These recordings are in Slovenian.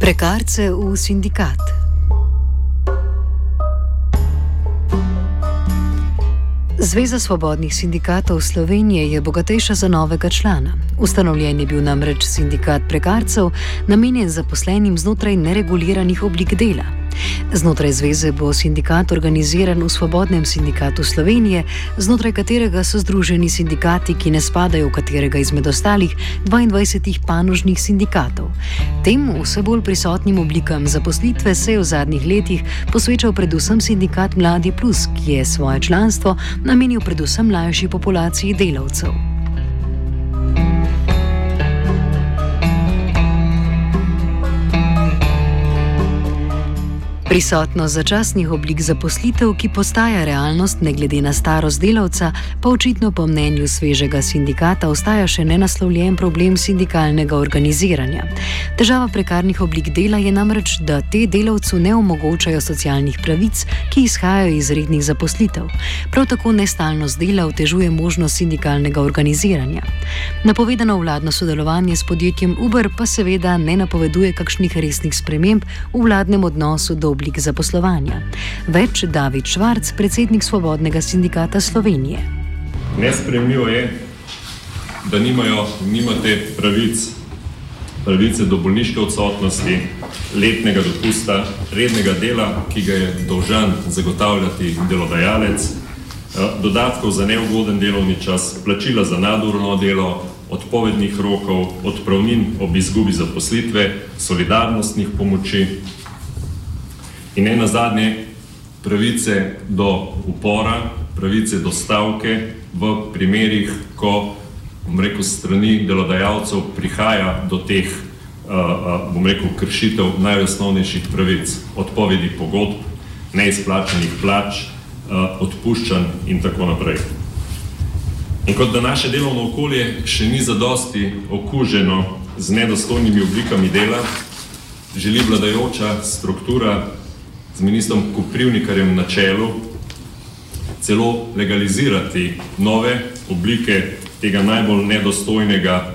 Prekarce v sindikat. Zveza svobodnih sindikatov Slovenije je bogatejša za novega člana. Ustanovljen je bil namreč sindikat prekarcev, namenjen zaposlenim znotraj nereguliranih oblik dela. Znotraj zveze bo sindikat organiziran v Svobodnem sindikatu Slovenije, znotraj katerega so združeni sindikati, ki ne spadajo v katerega izmed ostalih 22 panožnih sindikatov. Tem vse bolj prisotnim oblikam zaposlitve se je v zadnjih letih posvečal predvsem sindikat Mladi Plus, ki je svoje članstvo namenil predvsem mlajši populaciji delavcev. Prisotnost začasnih oblik zaposlitev, ki postaja realnost ne glede na starost delavca, pa očitno po mnenju svežega sindikata ostaja še nenaslovljen problem sindikalnega organiziranja. Težava prekarnih oblik dela je namreč, da te delavcu ne omogočajo socialnih pravic, ki izhajajo iz rednih zaposlitev. Prav tako nestalnost dela otežuje možnost sindikalnega organiziranja. Napovedano vladno sodelovanje s podjetjem Uber pa seveda ne napoveduje kakšnih resnih sprememb v vladnem odnosu do oblik zaposlovanja. Več David Švarc, predsednik Svobodnega sindikata Slovenije. Nespremljivo je, da nimajo, nimate pravic, pravice do bolniške odsotnosti, letnega dopusta, rednega dela, ki ga je dolžan zagotavljati delodajalec, dodatkov za neugoden delovni čas, plačila za nadurno delo, odpovednih rokov, odpravnin ob izgubi zaposlitve, solidarnostnih pomoči, in ne na zadnje pravice do upora, pravice do stavke v primerih, ko, bom rekel, strani delodajalcev prihaja do teh, bom rekel, kršitev najosnovnejših pravic, odpovedi pogodb, neizplačenih plač, odpuščanj in tako naprej. In kot da naše delovno okolje še ni zadosti okuženo z nedostojnimi oblikami dela, želi vladajoča struktura z ministrom Koprivnikarjem na čelu celo legalizirati nove oblike tega najbolj nedostojnega,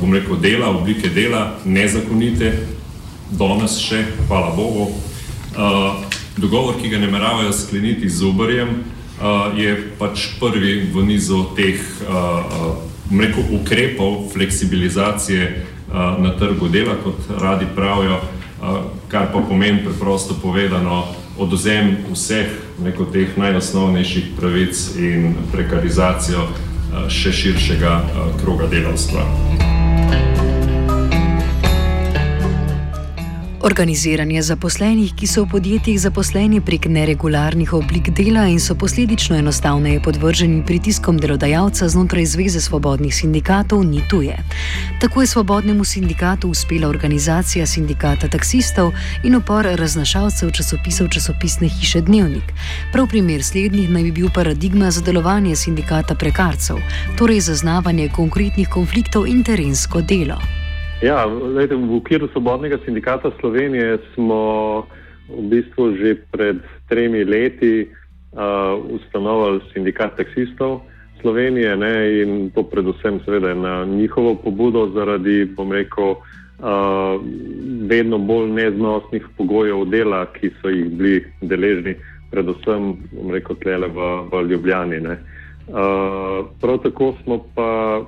bom rekel, dela, oblike dela, nezakonite, danes še, hvala Bogu. Dogovor, ki ga ne meravajo skleniti z Uberjem, je pač prvi v nizu teh, uh, rekel, ukrepov fleksibilizacije na trgu dela, kot radi pravijo, kar pa pomeni preprosto povedano odozem vseh neko teh najosnovnejših pravic in prekarizacijo še širšega kroga delavstva. Organiziranje zaposlenih, ki so v podjetjih zaposleni prek neregularnih oblik dela in so posledično enostavneje podvrženi pritiskom delodajalca znotraj Zveze svobodnih sindikatov, ni tuje. Tako je svobodnemu sindikatu uspela organizacija sindikata taksistov in upor raznašalcev časopisov časopisne hiše Dnevnik. Prav primer slednjih naj bi bil paradigma za delovanje sindikata prekarcev, torej zaznavanje konkretnih konfliktov in terensko delo. Ja, lejte, v okviru Svobodnega sindikata Slovenije smo v bistvu že pred tremi leti uh, ustanovili sindikat taksistov Slovenije ne, in to predvsem seveda na njihovo pobudo zaradi, bom rekel, uh, vedno bolj neznosnih pogojev dela, ki so jih bili deležni predvsem rekel, tlele v, v Ljubljani. Ne. Uh, prav tako smo pa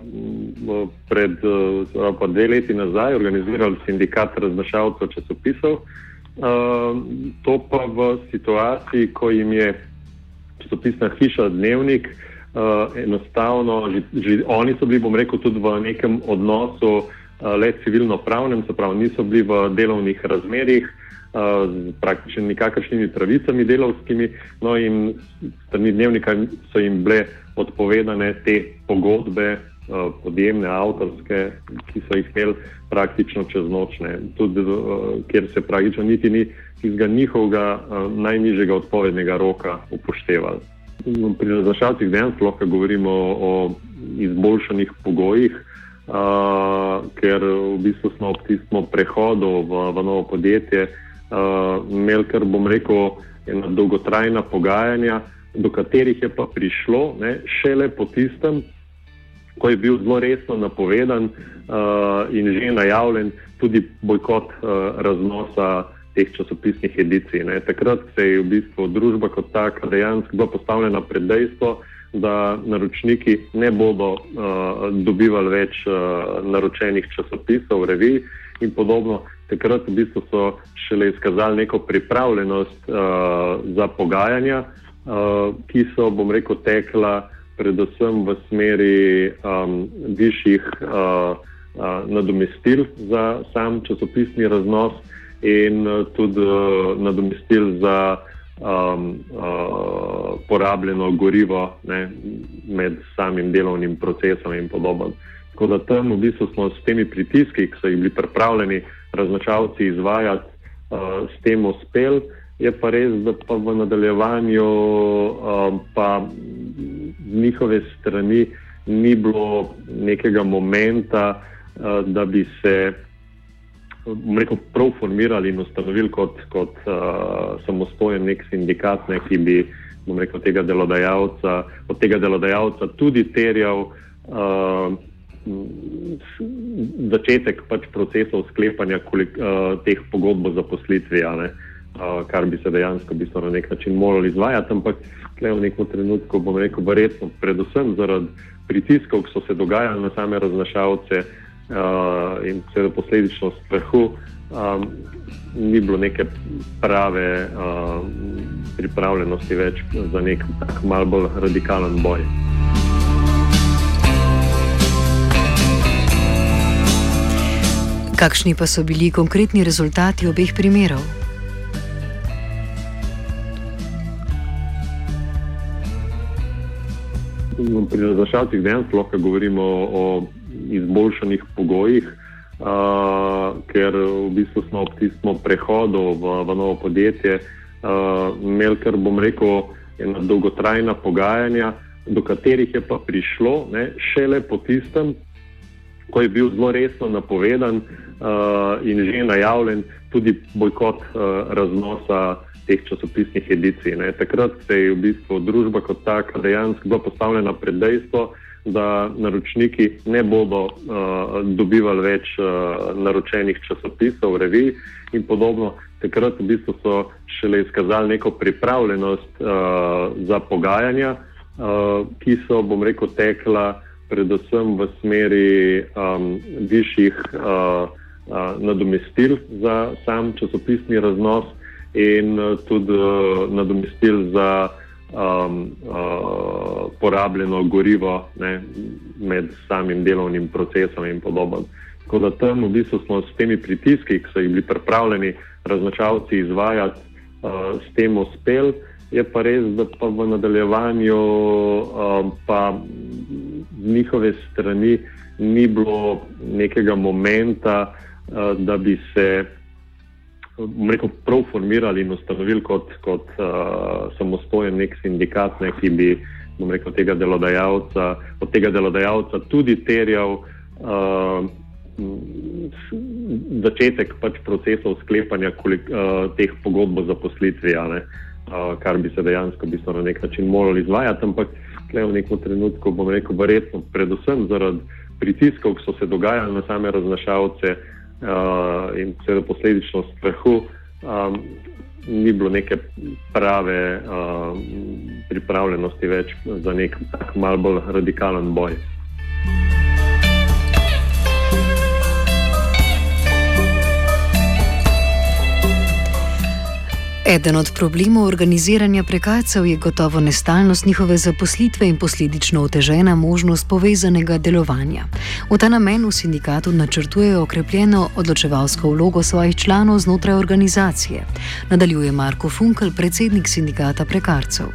m, pred uh, pa dve leti nazaj organizirali sindikat raznašalcev časopisov. Uh, to pa v situaciji, ko jim je časopisna hiša Dnevnik uh, enostavno, že, že oni so bili, bom rekel, tudi v nekem odnosu uh, le civilno-pravnem, se pravi, niso bili v delovnih razmerjih z praktično nikakršnimi pravicami delovskimi, no in strani dnevnika so jim bile odpovedane te pogodbe, podjemne, avtorske, ki so jih imeli praktično čez nočne, tudi kjer se praktično niti ni tistega njihovega najnižjega odpovednega roka upoštevali. Pri razrašalcih dejansko lahko govorimo o izboljšanih pogojih, uh, ker v bistvu smo ob tistem prehodu v, v novo podjetje uh, imeli, kar bom rekel, ena dolgotrajna pogajanja, do katerih je pa prišlo ne, šele po tistem, ko je bil zelo resno napovedan uh, in že najavljen tudi bojkot uh, raznosa teh časopisnih edicij. Ne. Takrat se je v bistvu družba kot taka dejansko bila postavljena pred dejstvo, da naročniki ne bodo uh, dobivali več uh, naročenih časopisov, revij in podobno takrat v bistvu so šele izkazali neko pripravljenost uh, za pogajanja, uh, ki so, bom rekel, tekla predvsem v smeri um, višjih uh, uh, nadomestil za sam časopisni raznos in uh, tudi uh, nadomestil za um, uh, porabljeno gorivo ne, med samim delovnim procesom in podobno. Tako da tam v bistvu smo s temi pritiski, ki so jih bili pripravljeni raznačavci izvajati, uh, s tem uspel. Je pa res, da pa v nadaljevanju uh, pa z njihove strani ni bilo nekega momenta, uh, da bi se rekel, prav formirali in ustanovili kot, kot uh, samostojen nek sindikat, ne, ki bi rekel, tega od tega delodajalca tudi terjal. Uh, začetek pač procesov sklepanja kolik, uh, teh pogodb za poslitvi, uh, kar bi se dejansko bi na nek način morali izvajati, ampak v nekem trenutku bom rekel, verjetno, predvsem zaradi pritiskov, ki so se dogajali na same raznašalce uh, in seveda posledično strahu, um, ni bilo neke prave uh, pripravljenosti več za nek tak mal bolj radikalen boj. Kakšni pa so bili konkretni rezultati obeh primerov? Pri razrašalcih dejansko lahko govorimo o izboljšanih pogojih, uh, ker v bistvu smo ob tistem prehodu v, v novo podjetje uh, imeli, kar bom rekel, ena dolgotrajna pogajanja, do katerih je pa prišlo ne, šele po tistem, ko je bil zelo resno napovedan uh, in že najavljen tudi bojkot uh, raznosa teh časopisnih edicij. Ne. Takrat se je v bistvu družba kot taka dejansko postavljena pred dejstvo, da naročniki ne bodo uh, dobivali več uh, naročenih časopisov, revij in podobno. Takrat v bistvu so šele izkazali neko pripravljenost uh, za pogajanja, uh, ki so, bom rekel, tekla predvsem v smeri um, višjih uh, uh, nadomestil za sam časopisni raznos in uh, tudi uh, nadomestil za um, uh, porabljeno gorivo ne, med samim delovnim procesom in podobno. Tako da tam v bistvu smo s temi pritiski, ki so jih bili pripravljeni raznačavci izvajati, uh, s tem uspeli. Je pa res, da pa v nadaljevanju uh, pa z njihove strani ni bilo nekega momenta, uh, da bi se rekel, prav formirali in ustanovili kot, kot uh, samostojen nek sindikat, ne, ki bi rekel, tega od tega delodajalca tudi terjal uh, začetek pač procesov sklepanja kolik, uh, teh pogodb za poslitvi, uh, kar bi se dejansko bi na nek način morali izvajati. Ampak v nekem trenutku, bom rekel, verjetno, predvsem zaradi pritiskov, ki so se dogajali na same raznašalce uh, in seveda posledično strahu, um, ni bilo neke prave um, pripravljenosti več za nek tak mal bolj radikalen boj. Eden od problemov organiziranja prekarcev je gotovo nestalnost njihove zaposlitve in posledično otežena možnost povezanega delovanja. V ta namen v sindikatu načrtujejo okrepljeno odločevalsko vlogo svojih članov znotraj organizacije. Nadaljuje Marko Funkel, predsednik sindikata prekarcev.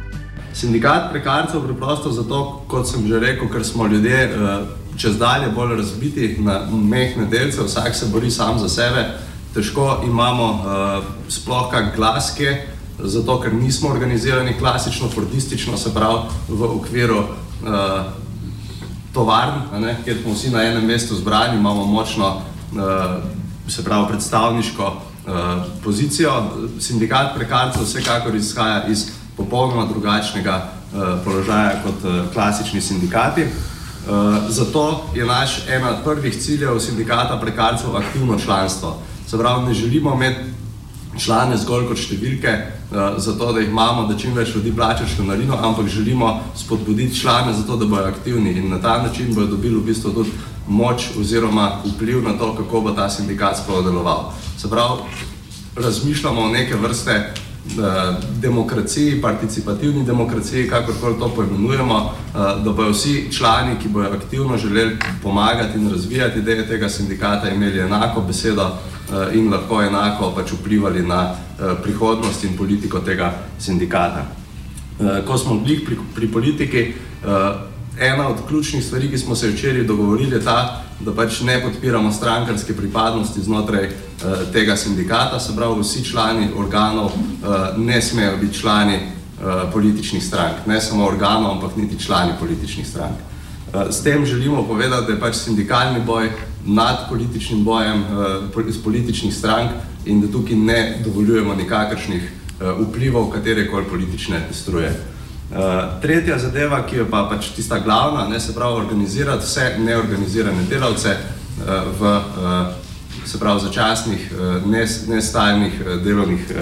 Sindikat prekarcev preprosto zato, kot sem že rekel, ker smo ljudje eh, čez dalje bolj razbiti na mehne delce, vsak se bori sam za sebe težko imamo uh, sploh kak glas, ki je, zato ker nismo organizirani klasično, fordistično, se pravi v okviru uh, tovarn, ne, kjer smo vsi na enem mestu zbrani, imamo močno, uh, se pravi, predstavniško uh, pozicijo. Sindikat prekarcev vsekakor izhaja iz popolnoma drugačnega uh, položaja kot uh, klasični sindikati. Uh, zato je naš ena od prvih ciljev sindikata prekarcev aktivno članstvo. Se pravi, ne želimo imeti člane zgolj kot številke, uh, zato da jih imamo, da čim več ljudi plača članarino, ampak želimo spodbuditi člane zato, da bodo aktivni in na ta način bodo dobili v bistvu tudi moč oziroma vpliv na to, kako bo ta sindikat sploh deloval. Se pravi, razmišljamo o neke vrste demokraciji, participativni demokraciji, kakorkoli to poimenujemo, uh, da bodo vsi člani, ki bodo aktivno želeli pomagati in razvijati ideje tega sindikata, imeli enako besedo Eh, in lahko enako pač vplivali na eh, prihodnost in politiko tega sindikata. Eh, ko smo bili pri, pri politiki, ena od ključnih stvari, ki smo se včeraj dogovorili, je ta, da pač ne podpiramo strankarske pripadnosti znotraj tega sindikata, se pravi, vsi člani organov ne smejo biti člani političnih strank, ne samo organov, ampak niti člani političnih strank. S tem želimo povedati, da je pač sindikalni boj nad političnim bojem iz uh, političnih strank in da tukaj ne dovoljujemo nikakršnih uh, vplivov katere koli politične struje. Uh, tretja zadeva, ki je pa pač tista glavna, ne, se pravi organizirati vse neorganizirane delavce uh, v uh, se pravi začasnih, nestajnih uh, delovnih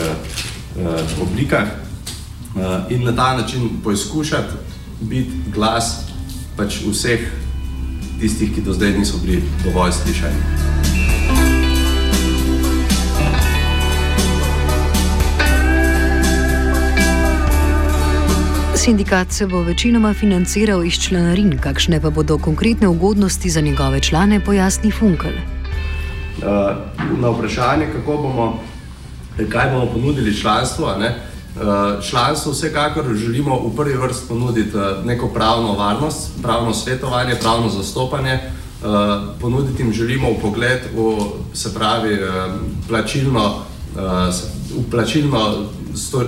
oblikah in na ta način poizkušati biti glas pač vseh tistih, ki do zdaj niso bili dovolj slišani. Sindikat se bo večinoma financiral iz članarin, kakšne pa bodo konkretne ugodnosti za njegove člane, pojasni Funkel. Uh, na vprašanje, kako bomo, kaj bomo ponudili članstvo, ne, Eh, članstvo vsekakor želimo v prvi vrsti ponuditi eh, neko pravno varnost, pravno svetovanje, pravno zastopanje. Eh, ponuditi jim želimo pogled v, se pravi, plačilno, v plačilno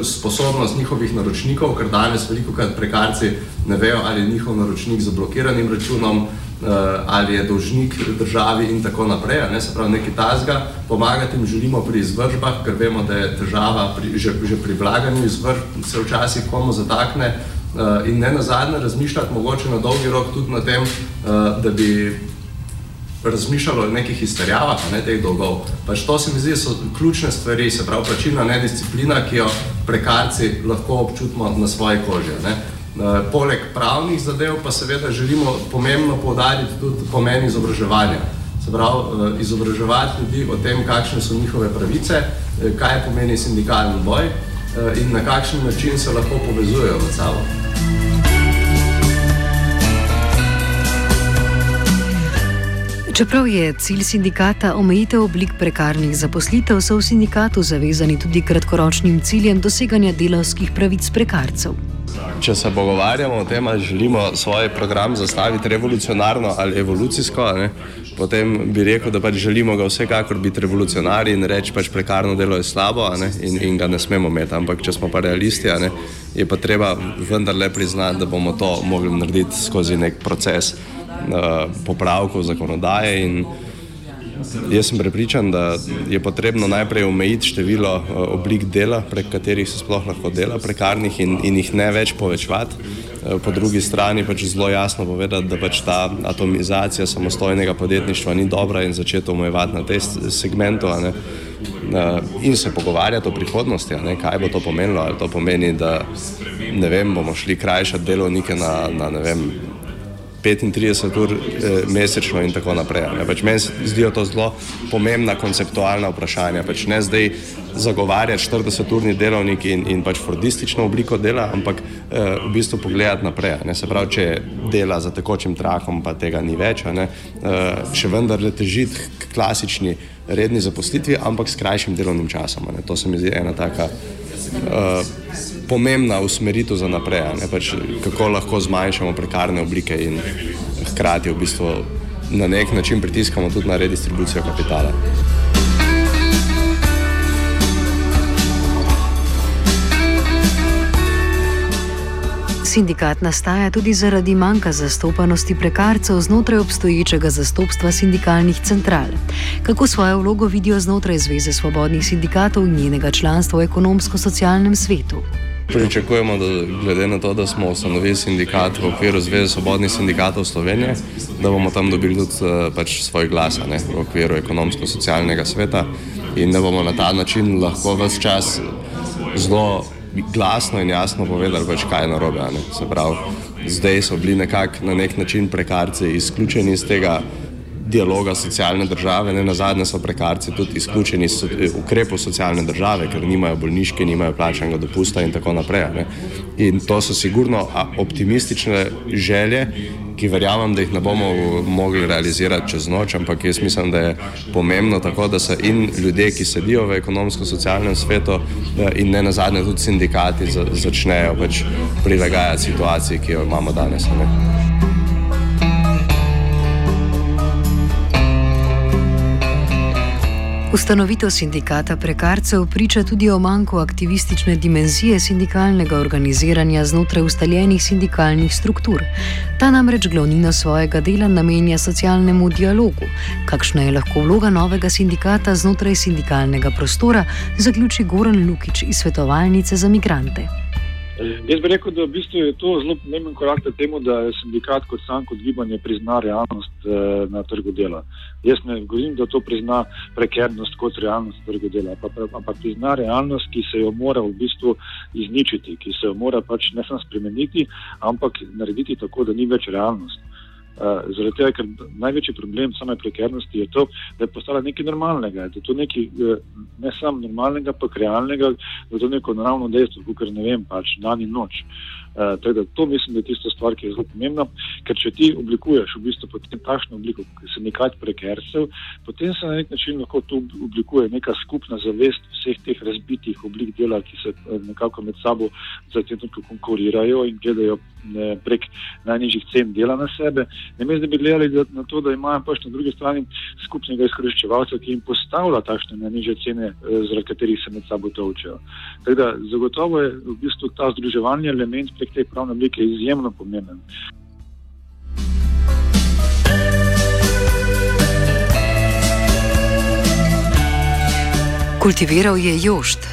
sposobnost njihovih naročnikov, ker danes veliko krat prekarci ne vejo, ali je njihov naročnik z blokiranim računom, uh, ali je dolžnik državi in tako naprej, ne, se pravi nekaj tazga, pomagati jim želimo pri izvržbah, ker vemo, da je težava pri, že, že pri vlaganju izvržb, se včasih komu zatakne uh, in ne na zadnje razmišljati mogoče na dolgi rok tudi na tem, uh, da bi razmišljalo o nekih izterjavah, ne teh dolgov. Pač to se mi zdi, so ključne stvari, se pravi, plačilna nedisciplina, ki jo prekarci lahko občutimo na svoji koži. Ne. Eh, poleg pravnih zadev pa seveda želimo pomembno povdariti tudi pomen izobraževanja. Se pravi, eh, izobraževati ljudi o tem, kakšne so njihove pravice, eh, kaj pomeni sindikalni boj in na kakšen način se lahko povezujejo med sabo. Čeprav je cilj sindikata omejitev oblik prekarnih zaposlitev, so v sindikatu zavezani tudi kratkoročnim ciljem doseganja delovskih pravic prekarcev. Če se pogovarjamo o tem, ali želimo svoj program zastaviti revolucionarno ali evolucijsko, ne, potem bi rekel, da pač želimo ga vsekakor biti revolucionarni in reči, da pač prekarno delo je slabo ne, in, in ga ne smemo imeti. Ampak če smo pa realisti, ne, je pa treba vendarle priznati, da bomo to mogli narediti skozi nek proces popravkov zakonodaje. Jaz sem prepričan, da je potrebno najprej omejiti število eh, oblik dela, prek katerih se sploh lahko dela, prekarnih in, in jih ne več povečevati. Eh, po drugi strani pač zelo jasno povedati, da pač ta atomizacija samostojnega podjetništva ni dobra in začeti omejevati na tem segmentu. in se pogovarjati o prihodnosti, ne, kaj bo to pomenilo. Ali to pomeni, da vem, bomo šli krajšati delovnike na, na ne vem. 35 ur eh, mesečno in tako naprej. Pač meni se zdijo to zelo pomembna konceptualna vprašanja. Pač ne zdaj zagovarjati 40-urni delovnik in, in pač fordistično obliko dela, ampak eh, v bistvu pogledati naprej. Ne? Se pravi, če dela za tekočim trakom, pa tega ni več, eh, še vendar težiti k klasični redni zaposlitvi, ampak s krajšim delovnim časom. Ne? To se mi zdi ena taka. Uh, pomembna usmeritev za naprej, pač, kako lahko zmanjšamo prekarne oblike in hkrati v bistvu na nek način pritiskamo tudi na redistribucijo kapitala. Sindikat nastaja tudi zaradi manjka zastopanosti prekarcev znotraj obstoječega zastopstva sindikalnih central. Kako svojo vlogo vidijo znotraj Zveze svobodnih sindikatov in njenega članstva v ekonomsko-socialnem svetu? Pričakujemo, da glede na to, da smo ustanovili sindikat v okviru Zveze svobodnih sindikatov Slovenije, da bomo tam dobili tudi eh, pač svoj glas ne, v okviru ekonomsko-socialnega sveta in da bomo na ta način lahko vse čas zelo glasno in jasno povedali, pač, kaj je narobe. Se pravi, zdaj so bili nekako na nek način prekarci izključeni iz tega dialoga socialne države, ne na zadnje so prekarci tudi izključeni iz ukrepov socialne države, ker nimajo bolniške, nimajo plačanega dopusta in tako naprej. Ne. In to so sigurno optimistične želje, ki verjamem, da jih ne bomo mogli realizirati čez noč, ampak jaz mislim, da je pomembno tako, da se in ljudje, ki sedijo v ekonomsko-socialnem svetu in ne na zadnje tudi sindikati začnejo pač prilagajati situaciji, ki jo imamo danes. Ne. Ustanovitev sindikata prekarcev priča tudi o manjku aktivistične dimenzije sindikalnega organiziranja znotraj ustaljenih sindikalnih struktur. Ta namreč glavnino svojega dela namenja socialnemu dialogu. Kakšna je lahko vloga novega sindikata znotraj sindikalnega prostora, zaključi Goran Lukič iz Svetovalnice za migrante. Jaz bi rekel, da v bistvu je to zelo pomemben korak k temu, da sindikat kot sam kot gibanje prizna realnost eh, na trgu dela. Jaz ne govorim, da to prizna prekernost kot realnost trgu dela, ampak prizna realnost, ki se jo mora v bistvu izničiti, ki se jo mora pač ne samo spremeniti, ampak narediti tako, da ni več realnost. Uh, zaradi tega, ker največji problem same prekernosti je to, da je postala nekaj normalnega, da je to nekaj uh, ne samo normalnega, pa realnega, da je to neko naravno dejstvo, kot ne vem, pač dan in noč. Uh, da, to mislim, da je tista stvar, ki je zelo pomembna, ker če ti oblikuješ v bistvu takšno obliko, ki se nekaj prekersev, potem se na nek način lahko tu oblikuje neka skupna zavest vseh teh razbitih oblik dela, ki se nekako med sabo za tem tudi konkurirajo in gledajo prek najnižjih cen dela na sebe. Mislim, da bi gledali da, na to, da imajo pač na drugi strani skupnega izkoriščevalca, ki jim postavlja takšne najnižje cene, eh, zaradi katerih se med sabo točijo. Tako da zagotovo je v bistvu ta združevalni element prek te pravne oblike izjemno pomemben. Kultiviral je jošt.